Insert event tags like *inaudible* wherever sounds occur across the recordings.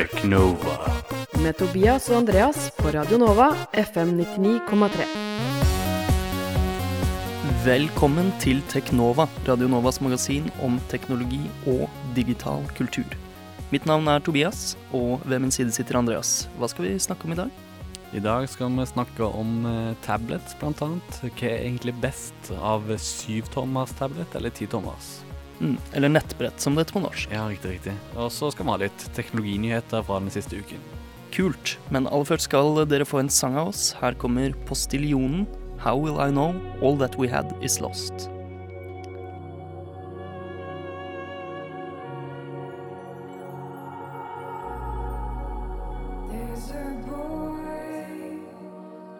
Teknova. Med Tobias og Andreas på Radio Nova FM 99,3. Velkommen til Teknova, Radio Novas magasin om teknologi og digital kultur. Mitt navn er Tobias, og ved min side sitter Andreas. Hva skal vi snakke om i dag? I dag skal vi snakke om tablets, tablet, blant annet. Hva er egentlig best av syvtommers tablet eller titommers? Mm, eller nettbrett, som det heter på norsk. Ja, riktig, riktig. Og så skal vi ha litt teknologinyheter fra den siste uken. Kult. Men aller først skal dere få en sang av oss. Her kommer Postiljonen. How will I know all that we had is lost? There's a boy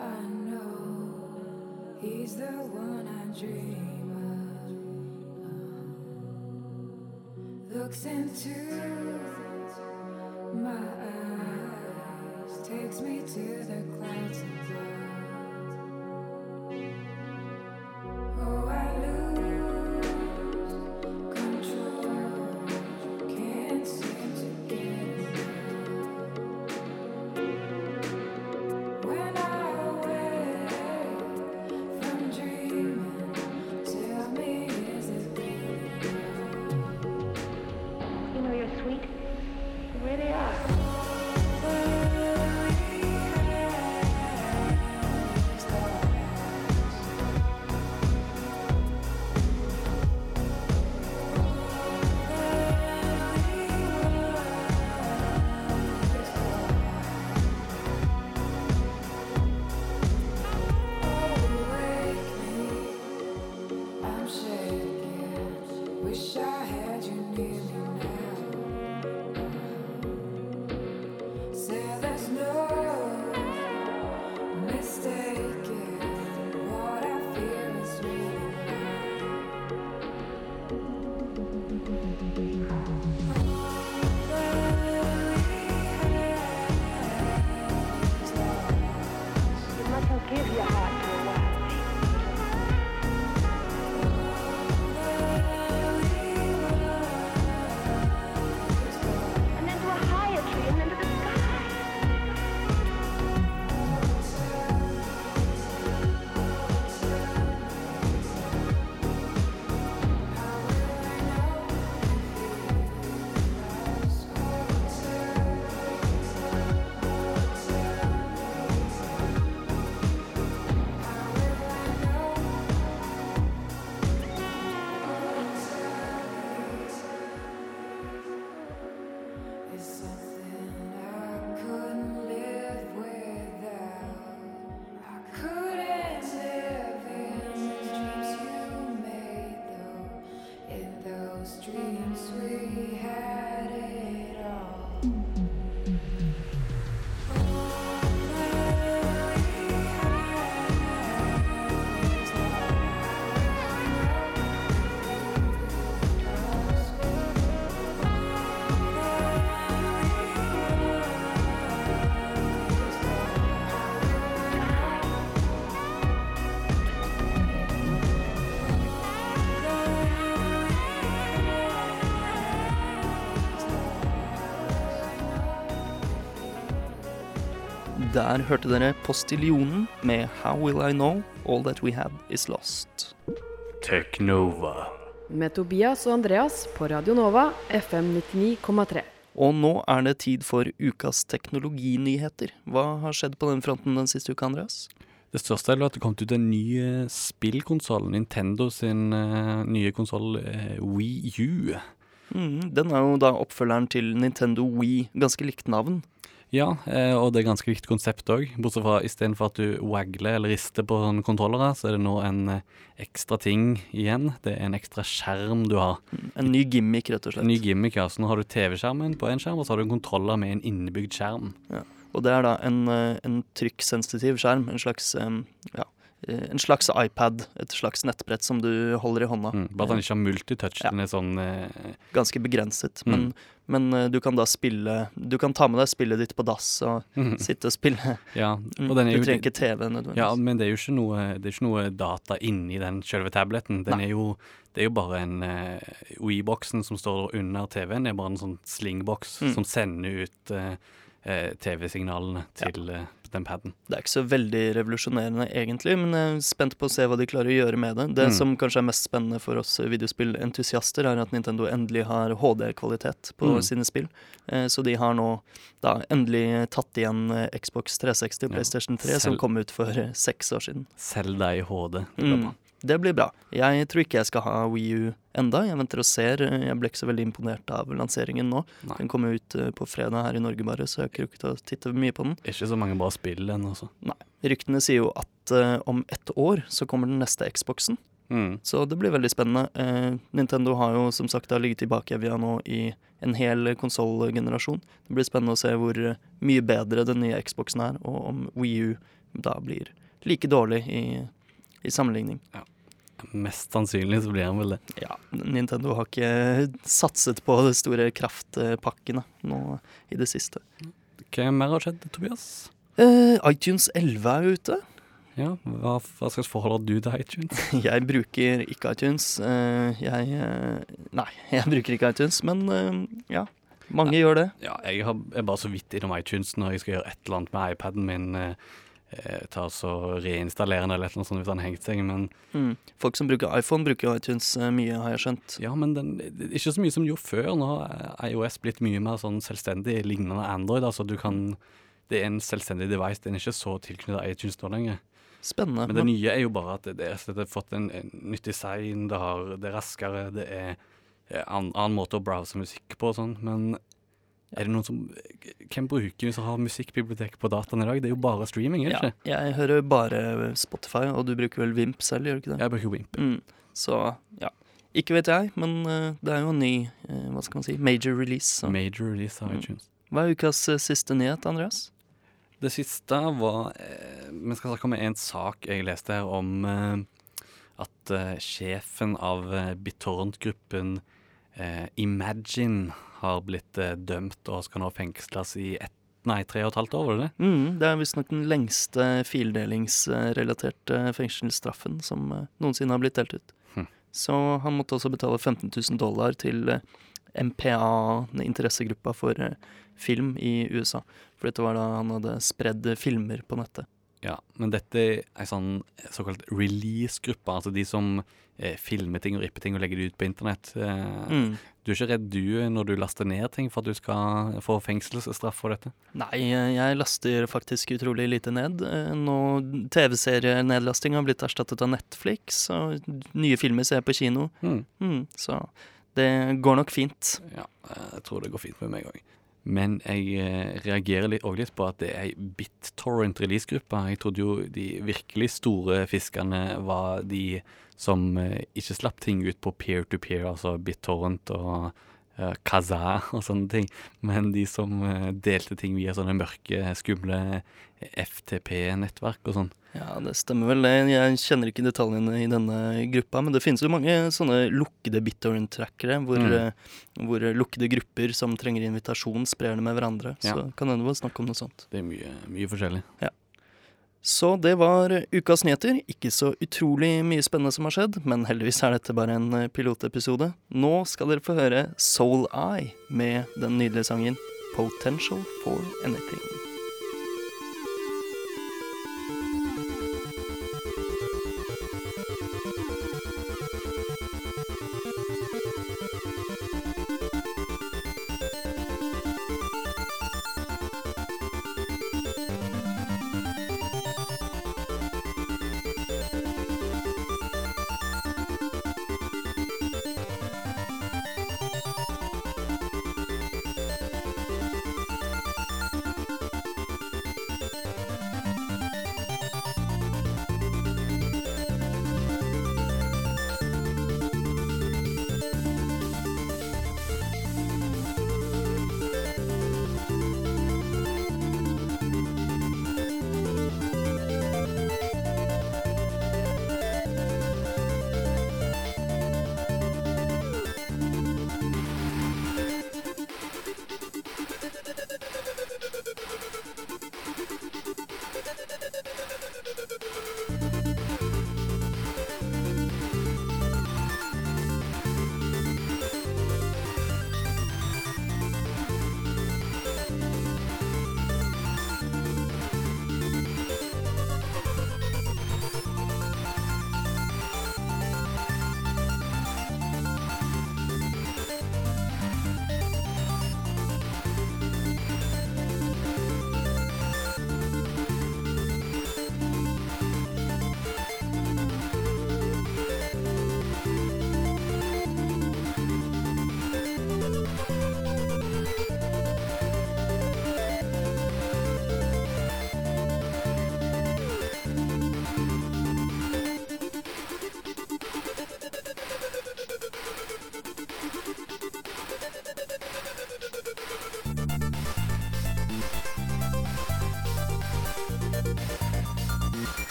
I know. He's the one I dream Looks into my eyes, takes me to the clouds above. Der hørte dere Postiljonen med How will I know all that we had is lost. Teknova. Med Tobias og Andreas på Radio Nova FM 99,3. Og nå er det tid for ukas teknologinyheter. Hva har skjedd på den fronten den siste uka, Andreas? Det største er at det kom ut en ny eh, spillkonsoll. Nintendo sin eh, nye konsoll eh, Wii U. Mm, den er jo da oppfølgeren til Nintendo Wii, ganske likt navn. Ja, eh, og det er ganske viktig konsept òg. Bortsett fra istedenfor at du wagler eller rister på kontrollere, så er det nå en eh, ekstra ting igjen. Det er en ekstra skjerm du har. En ny gimmick, rett og slett. En ny gimmick, ja. Så nå har du TV-skjermen på én skjerm, og så har du en kontroller med en innebygd skjerm. Og det er da en, eh, en trykksensitiv skjerm, en slags ja, en slags iPad, et slags nettbrett som du holder i hånda. Mm, bare at han ikke har multitouch. Ja. Den er sånn eh, Ganske begrenset. Mm. Men, men eh, du kan da spille Du kan ta med deg spillet ditt på dass og sitte og spille. *laughs* Ja, Mm, og den er du trenger ikke TV nødvendigvis. Ja, men det er jo ikke noe, det ikke noe data inni den selve tableten. Den er jo, det er jo bare en uh, Wii-boksen som står under TV-en. Er bare en sånn slingboks Mm. som sender ut eh, eh, TV-signalene til eh, den paden. Det er ikke så veldig revolusjonerende egentlig, men jeg er spent på å se hva de klarer å gjøre med det. Det Mm. som kanskje er mest spennende for oss videospillentusiaster, er at Nintendo endelig har HD-kvalitet på Mm. sine spill. Eh, Så de har nå da endelig tatt igjen eh, Xbox 360 og Ja. PlayStation 3, som kom ut for eh, seks år siden. Selda i HD. Mm. Det blir bra. Jeg tror ikke jeg skal ha Wii U enda. Jeg venter og ser. Jeg ble ikke så veldig imponert av lanseringen nå. Nei. Den kommer ut eh, på fredag her i Norge bare, så jeg har ikke rukket å titte mye på den. Ikke så mange bra spill ennå, altså. Ryktene sier jo at uh, om ett år så kommer den neste Xboxen. Mm. Så det blir veldig spennende. Uh, Nintendo har jo som sagt ligget i bakevja nå i en hel konsollgenerasjon. Det blir spennende å se hvor mye bedre den nye Xboxen er, og om Wii U da blir like dårlig i, i sammenligning. Mest sannsynlig så blir han vel det. Ja, Nintendo har ikke satset på de store kraftpakkene nå i det siste. Hva mer har skjedd, Tobias? Uh, iTunes 11 er ute. Ja, hva, hva slags forhold har du til iTunes? *laughs* Jeg bruker ikke iTunes. Uh, jeg uh, Nei, *laughs* jeg bruker ikke iTunes, men ja. Mange gjør det. Ja, jeg har, er bare så vidt innom iTunes når jeg skal gjøre et eller annet med iPaden min. Eh, eh, ta så Reinstallere den eller noe sånt hvis den har hengt seg. Men Mm. Folk som bruker iPhone, bruker jo iTunes eh, mye, har jeg skjønt. ja, men den, ikke så mye som jo gjorde før. Nå har iOS blitt mye mer sånn selvstendig, lignende Android. Altså du kan Det er en selvstendig device. Den er ikke så tilknyttet iTunes nå lenger. Spennende. Men det nye er jo bare at det, har fått en, en nytt design, det, har, det er raskere, det er en annen, annen måte å browse musikk på og sånn. Men er det noen som Hvem bruker som har musikkbibliotek på dataen i dag? Det er jo bare streaming, er det ja, ikke? jeg hører bare Spotify, og du bruker vel Vimp selv, gjør du ikke det? Jeg bruker Wimp. Mm. Så ja. Ikke vet jeg, men eh, det er jo en ny eh, hva skal man si, major release. Så. Major release av Mm. iTunes. Hva er ukas eh, siste nyhet, Andreas? Det siste var Vi skal snakke om en sak jeg leste her om at sjefen av BitTorrent-gruppen Imagine har blitt eh, dømt og skal nå fengsles i ett, nei, tre og et halvt år, var det det? Mm, det er visstnok den lengste fildelingsrelaterte fengselsstraffen som eh, noensinne har blitt delt ut. Hm. Så han måtte også betale 15 000 dollar til eh, MPA, interessegruppa for eh, film i USA. For dette var da han hadde spredd eh, filmer på nettet. Ja, men dette er ei sånn såkalt release-gruppe, altså de som eh, filmer ting og rippe ting og legge det ut på internett. Eh, Mm. Du er ikke redd du når du laster ned ting for at du skal få fengselsstraff for dette? Nei, eh, jeg laster faktisk utrolig lite ned. Eh, Nå TV-serienedlasting har blitt erstattet av Netflix, og nye filmer ser jeg på kino. Mm. Mm, så det går nok fint. Ja, eh, jeg tror det går fint med meg òg. Men jeg eh, reagerer litt, litt på at det er ei BitTorrent-releasegruppe. Jeg trodde jo de virkelig store fiskene var de som eh, ikke slapp ting ut på peer-to-peer, altså BitTorrent og uh, Kazaa *laughs* og sånne ting. Men de som eh, delte ting via sånne mørke, skumle FTP-nettverk og sånn. Ja, det stemmer vel det. Jeg kjenner ikke detaljene i denne gruppa, men det finnes jo mange sånne lukkede BitTorrent-trackere, hvor, Mm. eh, hvor lukkede grupper som trenger invitasjon, sprer det med hverandre. Ja. Så kan hende det var snakk om noe sånt. Det er mye, mye forskjellig. Så det var ukas nyheter. Ikke så utrolig mye spennende som har skjedd, men heldigvis er dette bare en eh, pilotepisode. Nå skal dere få høre Soul Eye med den nydelige sangen Potential for Anything.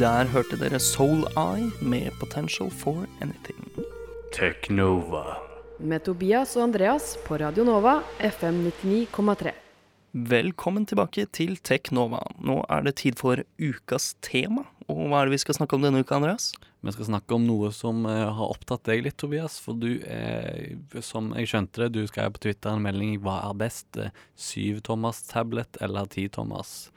Der hørte dere Soul Eye med Potential for Anything. Teknova. Med Tobias og Andreas på Radio Nova FM 99,3. Velkommen tilbake til Teknova. Nå er det tid for ukas tema. Og hva er det vi skal snakke om denne uka, Andreas? Vi skal snakke om noe som eh, har opptatt deg litt, Tobias. For du er, som jeg skjønte det, du skrev på Twitter en melding hva er best, eh, 7-tommers tablet eller 10-tommers?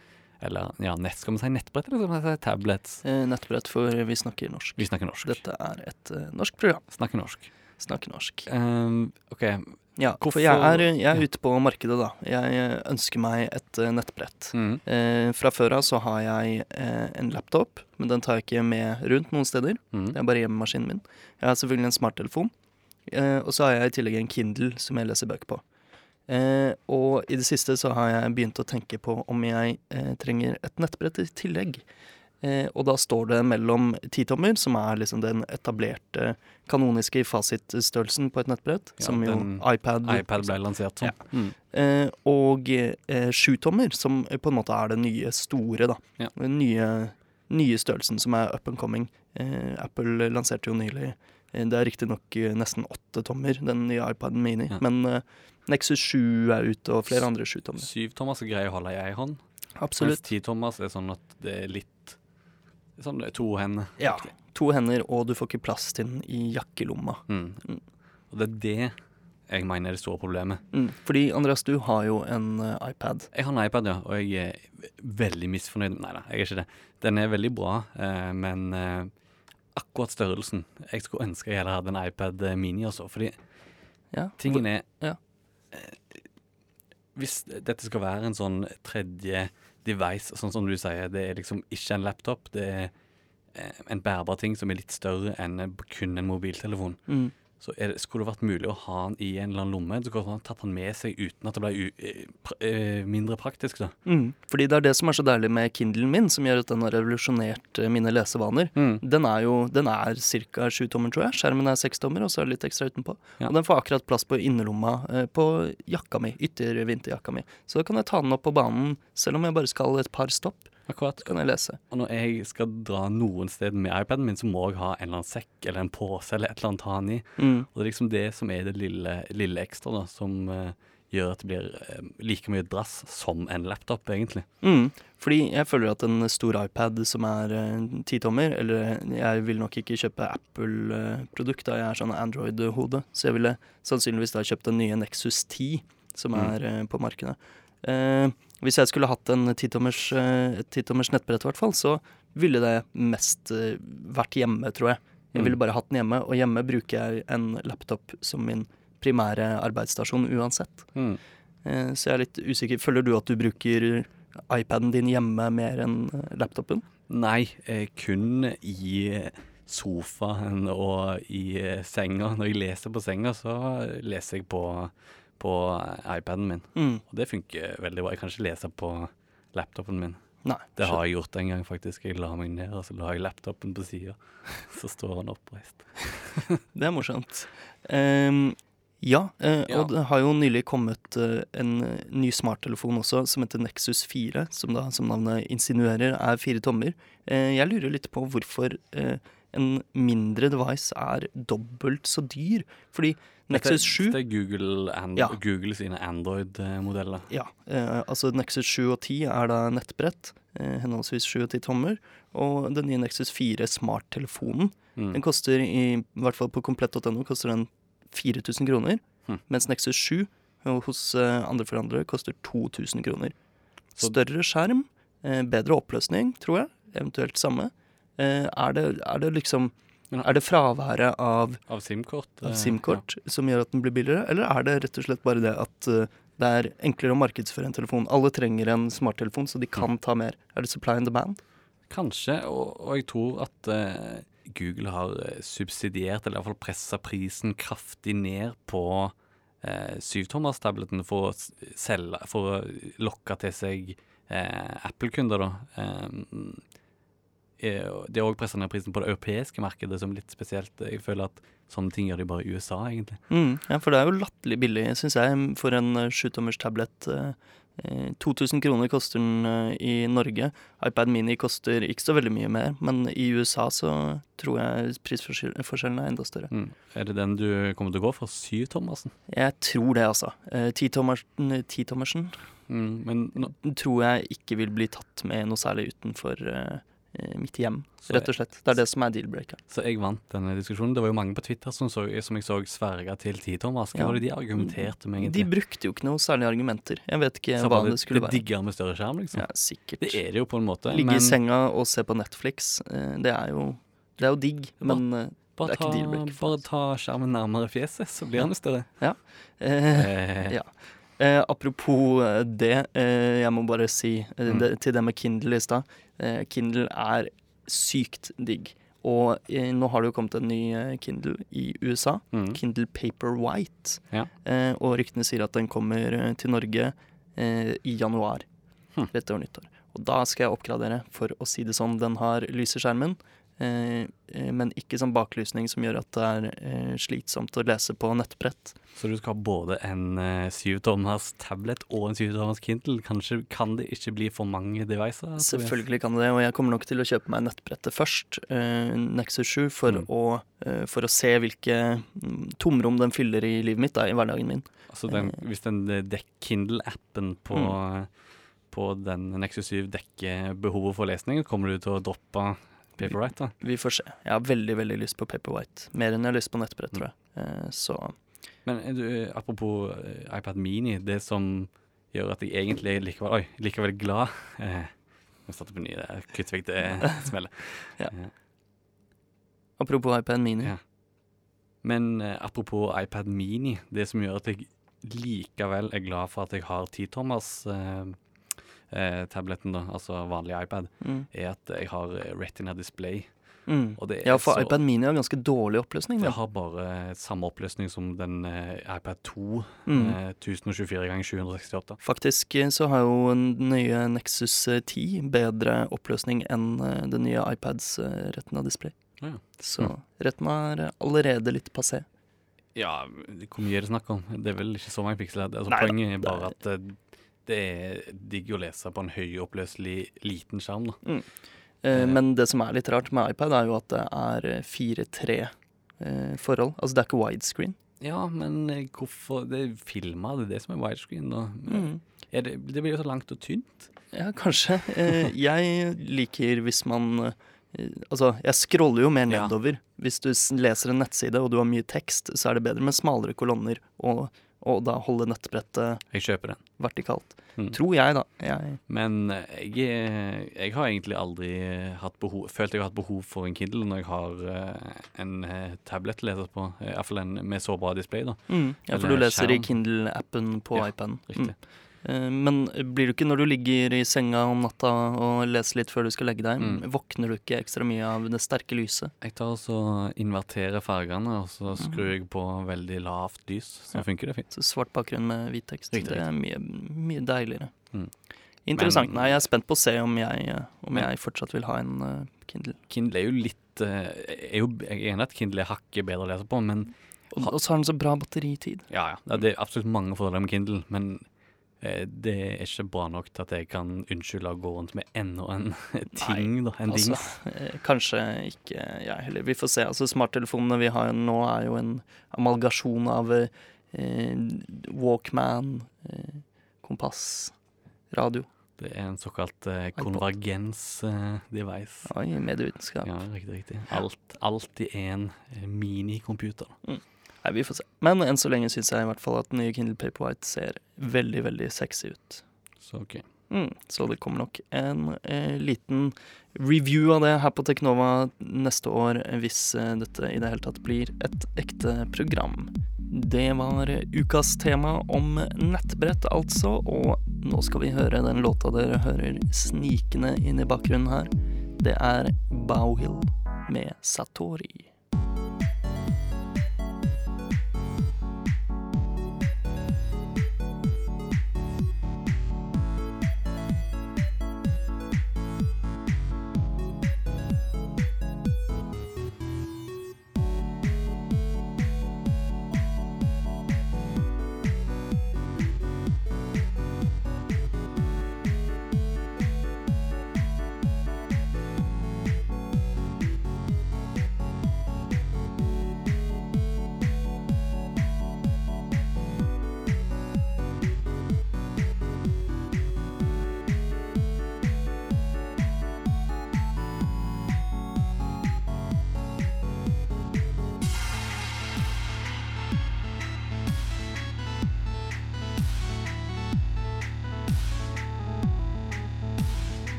Eller ja, nett, skal man si nettbrett, eller skal man si tablets? Eh, nettbrett, for vi snakker norsk. Vi snakker norsk. Dette er et uh, norsk program. Snakker norsk. Snakker norsk. Um, OK. Ja, Hvorfor- for jeg er, jeg er ute på markedet, da. Jeg eh, ønsker meg et uh, nettbrett. Mm. Eh, fra før av så har jeg eh, en laptop, men den tar jeg ikke med rundt noen steder. Mm. Det er bare hjemmemaskinen min. Jeg har selvfølgelig en smarttelefon. Eh, og så har jeg i tillegg en Kindle som jeg leser bøker på. Eh, og i det siste så har jeg begynt å tenke på om jeg eh, trenger et nettbrett i tillegg. Eh, og da står det mellom titommer, som er liksom den etablerte kanoniske fasitstørrelsen på et nettbrett, Ja, som jo iPad, iPad ble lansert som. Ja. Mm. Eh, og eh, sjutommer, som på en måte er det nye store, da. Ja. Den nye, nye størrelsen som er up and coming. Eh, Apple lanserte jo nylig Det er riktignok nesten åtte tommer, den nye iPaden Mini. Men Nexus 7 er ute, og flere andre 7-tommer. 7-tommers er greie å holde i ei hånd. Mens Absolutt. ti-tommers er sånn at det er litt Sånn det er to hender. Ja. To hender, og du får ikke plass til den i jakkelomma. Mm. Mm. Og det er det jeg mener er det store problemet. Mm. Fordi Andreas, du har jo en uh, iPad. Jeg har en iPad, ja, og jeg er veldig misfornøyd. Nei da, jeg er ikke det. Den er veldig bra, uh, men uh, akkurat størrelsen Jeg skulle ønske jeg heller hadde en iPad Mini også, fordi Ja. tingen er Ja. Hvis dette skal være en sånn tredje device, sånn som du sier, det er liksom ikke en laptop, det er eh, en bærbar ting som er litt større enn kun en mobiltelefon. Mm. Så er det, skulle det vært mulig å ha den i en eller annen lomme, så kunne man tatt den med seg uten at det ble eh, pr eh, mindre praktisk. da. Mm. Fordi det er det som er så deilig med Kindlen min, som gjør at den har revolusjonert eh, mine lesevaner. Mm. Den er jo den er ca. sju tommer, tror jeg. Skjermen er seks tommer, og så er det litt ekstra utenpå. Ja. Og den får akkurat plass på innerlomma på jakka mi, yttervinterjakka mi. Så da kan jeg ta den opp på banen selv om jeg bare skal et par stopp. Akkurat. Så kan jeg lese. Og når jeg skal dra noen sted med iPaden min, så må jeg ha en eller annen sekk eller en pose eller et eller annet å ha den i. Mm. Og det er liksom det som er det lille, lille ekstra, da, som uh, gjør at det blir uh, like mye drass som en laptop, egentlig. Mm. Fordi jeg føler at en stor iPad som er titommer, eller jeg vil nok ikke kjøpe Apple-produkt, da jeg er sånn Android-hode, så jeg ville sannsynligvis da kjøpt den nye Nexus 10 som Mm. er eh, på markedet. Hvis jeg skulle hatt en titommers, eh, titommers nettbrett, i hvert fall, så ville det mest eh, vært hjemme, tror jeg. Jeg Mm. ville bare hatt den hjemme, og hjemme bruker jeg en laptop som min primære arbeidsstasjon uansett. Mm. Eh, Så jeg er litt usikker. Føler du at du bruker iPaden din hjemme mer enn laptopen? Nei, kun i sofaen og i senga. Når jeg leser på senga, så leser jeg på, på iPaden min. Mm. Og det funker veldig bra. Jeg kan ikke lese på laptopen min. Nei. Det har jeg gjort en gang, faktisk. Jeg la meg ned, og så la jeg laptopen på sida. Så står han oppreist. *laughs* Det er morsomt. Um, ja, uh, Ja. og det har jo nylig kommet uh, en eh, ny smarttelefon også, som heter Nexus 4, som da, som navnet insinuerer, er fire tommer. Uh, jeg lurer litt på hvorfor en mindre device er dobbelt så dyr. Fordi Nexus 7 Det er Google, and Ja. Google sine Android-modeller. Ja, eh, altså Nexus 7 og 10 er da nettbrett, eh, henholdsvis 7 og 10 tommer. Og den nye Nexus 4 smarttelefonen, Mm. den koster i, i hvert fall på komplett.no, koster den 4000 kroner. Mm. Mens Nexus 7 eh, hos eh, andre forhandlere koster 2000 kroner. Større skjerm, eh, bedre oppløsning, tror jeg. Eventuelt samme. Eh, er, det, er det liksom Men- Er det fraværet av Av SIM-kort. eh, SIM-kort som gjør at den blir billigere, eller er det rett og slett bare det at eh, det er enklere å markedsføre en telefon? Alle trenger en smarttelefon, så de kan ta mer. Er det supply and demand? Kanskje, og, og jeg tror at uh, Google har subsidiert, eller iallfall pressa prisen kraftig ned på uh, syvtommerstabletten for å selge For å lokke til seg uh, Apple-kunder, da. Eh, eh, er de har òg pressa ned prisen på det europeiske markedet, som litt spesielt. Jeg føler at sånne ting gjør de bare i USA, egentlig. Mm, ja, for det er jo latterlig billig, syns jeg, for en sjutommerstablett. sjutommers tablet. eh, eh, 2000 kroner koster den eh, i Norge. iPad Mini koster ikke så veldig mye mer, men i USA så tror jeg prisforskjellen er enda større. Mm. Er det den du kommer til å gå for? Syvtommersen? Jeg tror det, altså. Eh, Titommersen Mm, men nå, tror jeg ikke vil bli tatt med noe særlig utenfor eh, eh, mitt hjem, Så rett og slett. Det er det som er deal-breaker. Så jeg vant denne diskusjonen. Det var jo mange på Twitter som, så, som jeg så sverga til titommers. Hva Ja. var det de argumenterte med, De brukte jo ikke noe særlige argumenter. Jeg vet ikke Så hva det, det skulle det være. diggere med større skjerm, liksom? Ja, sikkert. Det er det jo på en måte. Ligge men i senga og se på Netflix, eh, det er jo Det er jo digg, Bare- men eh, bare, det ta, bare ta skjermen nærmere fjeset, så blir den større. eh, Eh, *laughs* Ja. Eh, apropos eh, det, eh, jeg må bare si eh, Mm. det, til det med Kindle i stad. Eh, Kindle er sykt digg. Og eh, nå har det jo kommet en ny Kindle i USA. mm. Kindle Paperwhite. Ja. Eh, og ryktene sier at den kommer til Norge eh, i januar. Hm. Rett over nyttår. Og da skal jeg oppgradere, for å si det sånn. Den har lys i skjermen, men ikke sånn baklysning som gjør at det er eh, slitsomt å lese på nettbrett. Så du skal ha både en eh, syvtommers tablet og en syvtommers Kindle. Kanskje kan det ikke bli for mange devices? Selvfølgelig kan det og jeg kommer nok til å kjøpe meg nettbrettet først, eh, Nexus 7, for, Mm. å, eh, for å se hvilke mm, tomrom den fyller i livet mitt, da, i hverdagen min. Altså den, hvis den eh, Kindle-appen på, Mm. på den Nexus 7 dekker behovet for lesning, kommer du til å droppe Paperwhite? da? Vi får se. Jeg har veldig veldig lyst på Paperwhite. Mer enn jeg har lyst på nettbrett, Mm. tror jeg. Eh, så Men eh, du, apropos eh, iPad Mini, det som gjør at jeg egentlig likevel, oi, likevel glad eh, Jeg starter på ny, kutter vekk det *laughs* smellet. Ja. Apropos iPad Mini. Ja. Men eh, apropos iPad Mini, det som gjør at jeg likevel er glad for at jeg har 10-tommers eh, eh, tabletten, da, altså vanlig iPad, Mm. er at jeg har eh, Retina Display. Mm. Ja, for så- iPad Mini har ganske dårlig oppløsning. Det har bare samme oppløsning som den eh, iPad 2. Mm. Eh, 1024 ganger 768. Faktisk eh, så har jo den nye Nexus eh, 10 bedre oppløsning enn eh, den nye iPads eh, Retina Display. Ja. Så Mm. Retina er eh, allerede litt passé. Ja, hvor mye er det snakk om? Det er vel ikke så mange piksler. Altså, Nei poenget er bare at eh, det er digg å lese på en høyoppløselig liten skjerm. Mm. Eh, men det som er litt rart med iPad, er jo at det er eh, 4-3 eh, forhold. Altså det er ikke widescreen. Ja, men eh, hvorfor Det er filma, det er det som er widescreen. Mm. Er det, det blir jo så langt og tynt. Ja, kanskje. Eh, jeg liker hvis man eh, Altså, jeg scroller jo mer Ja. nedover. Hvis du leser en nettside og du har mye tekst, så er det bedre med smalere kolonner og, og da holde nettbrettet Jeg kjøper den. vertikalt. Mm. Tror jeg, da. Jeg, Men eh, jeg, er- jeg har egentlig aldri eh, hatt behov, følt jeg har hatt behov for en Kindle når jeg har eh, en eh, tablet-leser på. Iallfall en med så bra display, da. mm, ja, for Eller du leser i. Kindle-appen på Ja, iPaden. Riktig. Eh, Men blir du ikke når du ligger i senga om natta og leser litt før du skal legge deg, Mm. våkner du ikke ekstra mye av det sterke lyset? Jeg tar også inverterer fargene, og så skrur jeg på veldig lavt lys. Så Ja. funker det fint. Så svart bakgrunn med hvit tekst. Riktig, det er mye, mye deiligere. Mm. Interessant. Men- Nei, jeg er spent på å se om jeg, eh, om jeg fortsatt vil ha en uh, Kindle. Kindle er jo litt uh, er jo, Jeg er enig i at Kindle er hakket bedre å lese på, men Og, og så har den så bra batteritid. ja, ja. Det er absolutt mange fordeler med Kindle, men eh, det er ikke bra nok til at jeg kan unnskylde å gå rundt med enda en *laughs* ting, da. En Altså, dings. eh, kanskje ikke jeg heller. Vi får se. Altså, smarttelefonene vi har nå, er jo en amalgasjon av eh, Walkman, eh, kompass, radio. Det er en såkalt eh, konvergens-device. Oi, medievitenskap. ja, riktig, riktig. Alt, alt i én minicomputer. minicomputer. Nei, vi får se. Men enn så lenge syns jeg i hvert fall at den nye Kindle Paperwhite ser veldig, veldig sexy ut. Så OK. Mm, så det kommer nok en eh, liten review av det her på Teknova neste år, hvis eh, dette i det hele tatt blir et ekte program. Det var ukas tema om nettbrett, altså, og nå skal vi høre den låta dere hører snikende inn i bakgrunnen her. Det er Bauhill med Satori.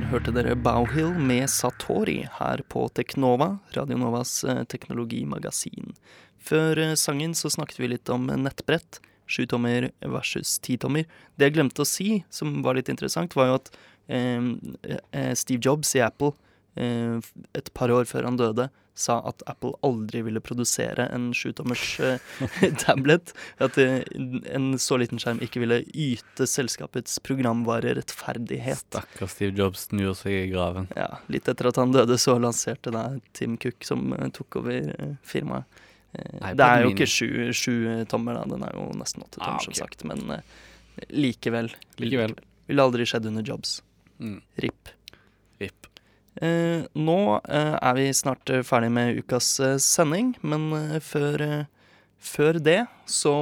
Der hørte dere Bauhill med Satori her på Teknova, Radio Novas eh, teknologimagasin. Før eh, sangen så snakket vi litt om nettbrett. Sjutommer versus titommer. Det jeg glemte å si, som var litt interessant, var jo at eh, eh, Steve Jobs i Apple eh, et par år før han døde, sa at Apple aldri ville produsere en sjutommers eh, *laughs* tablet. At eh, en så liten skjerm ikke ville yte selskapets programvare rettferdighet. Stakkars Steve Jobs snur seg i graven. Ja, Litt etter at han døde, så lanserte da Tim Cook, som eh, tok over firmaet. Nei, det er jo ikke sju, sju tommer, da. Den er jo nesten åtte tommer, Ah, okay. som sagt. Men likevel. Likevel. Ville aldri skjedd under Jobs. Mm. RIP. Rip. Eh, nå eh, er vi snart eh, ferdig med ukas sending, men før, før det så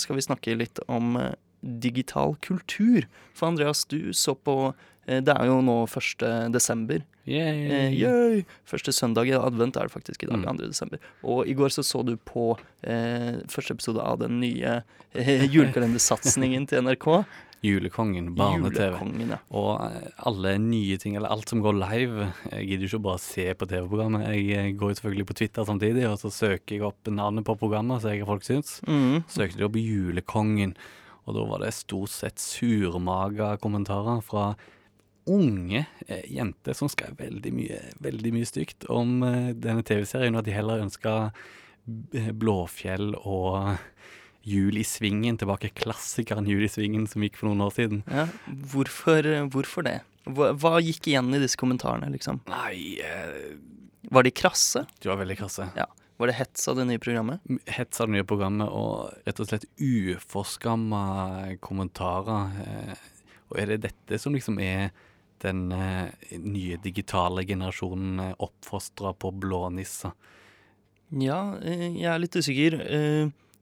skal vi snakke litt om digital kultur. For Andreas, du så på Det er jo nå 1. desember. Yay. Yay! Første søndag i advent er det faktisk i dag, Mm. 2. desember. Og i går så så du på eh, første episode av den nye eh, julekalendersatsingen til NRK. Julekongen, barne-TV. Ja. Og eh, alle nye ting, eller alt som går live. Jeg gidder jo ikke bare se på TV-programmet. Jeg eh, går jo selvfølgelig på Twitter samtidig, og så søker jeg opp navnet på programmet, så jeg hva folk syns. Mm. Søkte jeg opp Julekongen, og da var det stort sett surmaga kommentarer fra unge eh, jenter som skrev veldig mye, veldig mye stygt om eh, denne TV-serien, og at de heller ønska eh, Blåfjell og Jul i Svingen tilbake, klassikeren Jul i Svingen som gikk for noen år siden. Ja, hvorfor, hvorfor det? Hva, hva gikk igjen i disse kommentarene, liksom? Nei, eh, Var de krasse? de var veldig krasse. Var det hets av det nye programmet? Hets av det nye programmet og rett og slett uforskamma kommentarer. eh, Og er det dette som liksom er den eh, nye digitale generasjonen eh, oppfostra på blånisser? Ja, eh, jeg er litt usikker.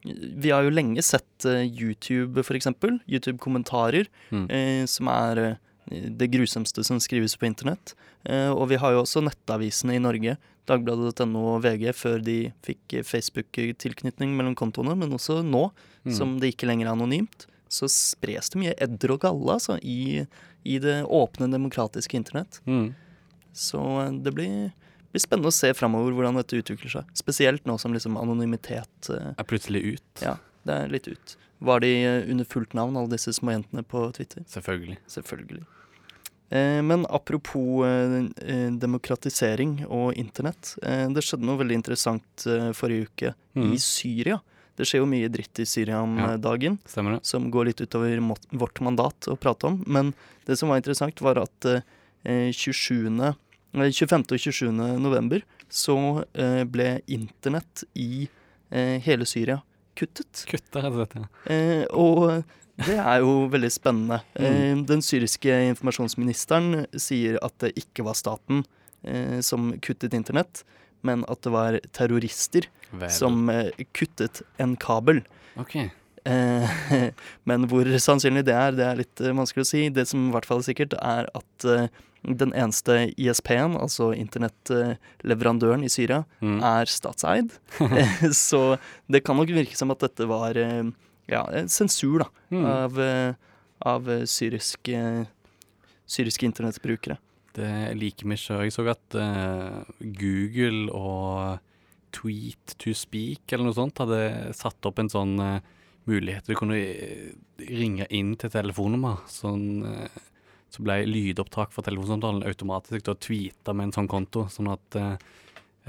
Vi har jo lenge sett eh, YouTube, eksempel. YouTube-kommentarer, Mm. eh, som er eh, det grusomste som skrives på internett. Eh, Og vi har jo også nettavisene i Norge, Dagbladet.no og VG, før de fikk eh, Facebook-tilknytning mellom kontoene, men også nå, Mm. som det ikke lenger er anonymt, så spres det mye edder og galle altså, i, i det åpne, demokratiske internett. Mm. Så det blir, blir spennende å se framover hvordan dette utvikler seg. Spesielt nå som liksom anonymitet eh, Er plutselig ut. Ja, det er litt ut. Var de eh, under fullt navn, alle disse små jentene på Twitter? Selvfølgelig. Selvfølgelig. Eh, men apropos demokratisering og internett. Det skjedde noe veldig interessant forrige uke Mm. i Syria. Det skjer jo mye dritt i Syria om Ja. dagen det? som går litt utover vårt mandat å prate om. Men det som var interessant, var at eh, 27. nei, 25. og 27. november så eh, ble internett i eh, hele Syria kuttet. Kutta, rett og slett. ja. Eh, og det er jo veldig spennende. Eh, den syriske informasjonsministeren sier at det ikke var staten eh, som kuttet internett, men at det var terrorister Vel. som eh, kuttet en kabel. OK. Eh, *laughs* men hvor sannsynlig det er, det er litt eh, vanskelig å si. Det som i hvert fall er sikkert, er at eh, den eneste ISP-en, altså internettleverandøren i Syria, Mm. er statseid. Eh, *laughs* Så det kan nok virke som at dette var eh, ja, sensur da, Mm. av, eh, av eh, syriske, syriske internettbrukere. Det liker vi ikke. Jeg så at uh, Google og Tweet to Speak eller noe sånt hadde satt opp en sånn uh, mulighet. Du kunne eh, ringe inn til telefonnummer. Sånn, eh, så ble lydopptak fra telefonsamtalen automatisk da tweeta med en sånn konto. Sånn at eh,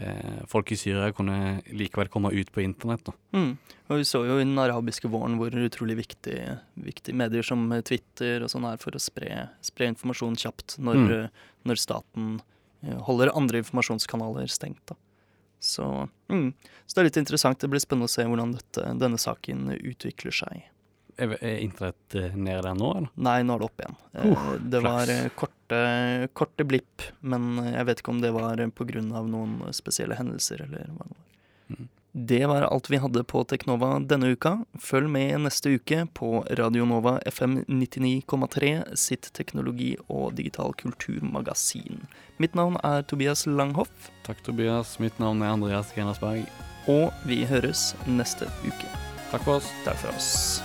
eh, folk i Syria kunne likevel komme ut på internett. Da. Mm. Og vi så jo i den arabiske våren hvor utrolig viktig, viktig medier som Twitter og sånn er for å spre, spre informasjon kjapt når, Mm. eh, når staten eh, holder andre informasjonskanaler stengt. Da. Så, mm. Så det er litt interessant. Det blir spennende å se hvordan dette, denne saken utvikler seg. Er, er internett eh, nede der nå, eller? Nei, nå er det opp igjen. Uh, det var eh, korte, korte blipp, men jeg vet ikke om det var av noen spesielle hendelser eller hva det var. Mm. Det var alt vi hadde på Teknova denne uka. Følg med neste uke på Radio Nova FM 99,3 sitt teknologi- og digital kulturmagasin. Mitt navn er Tobias Langhoff, Takk, Tobias. Mitt navn er Andreas Grenersberg. og vi høres neste uke. Takk for oss. Takk for oss.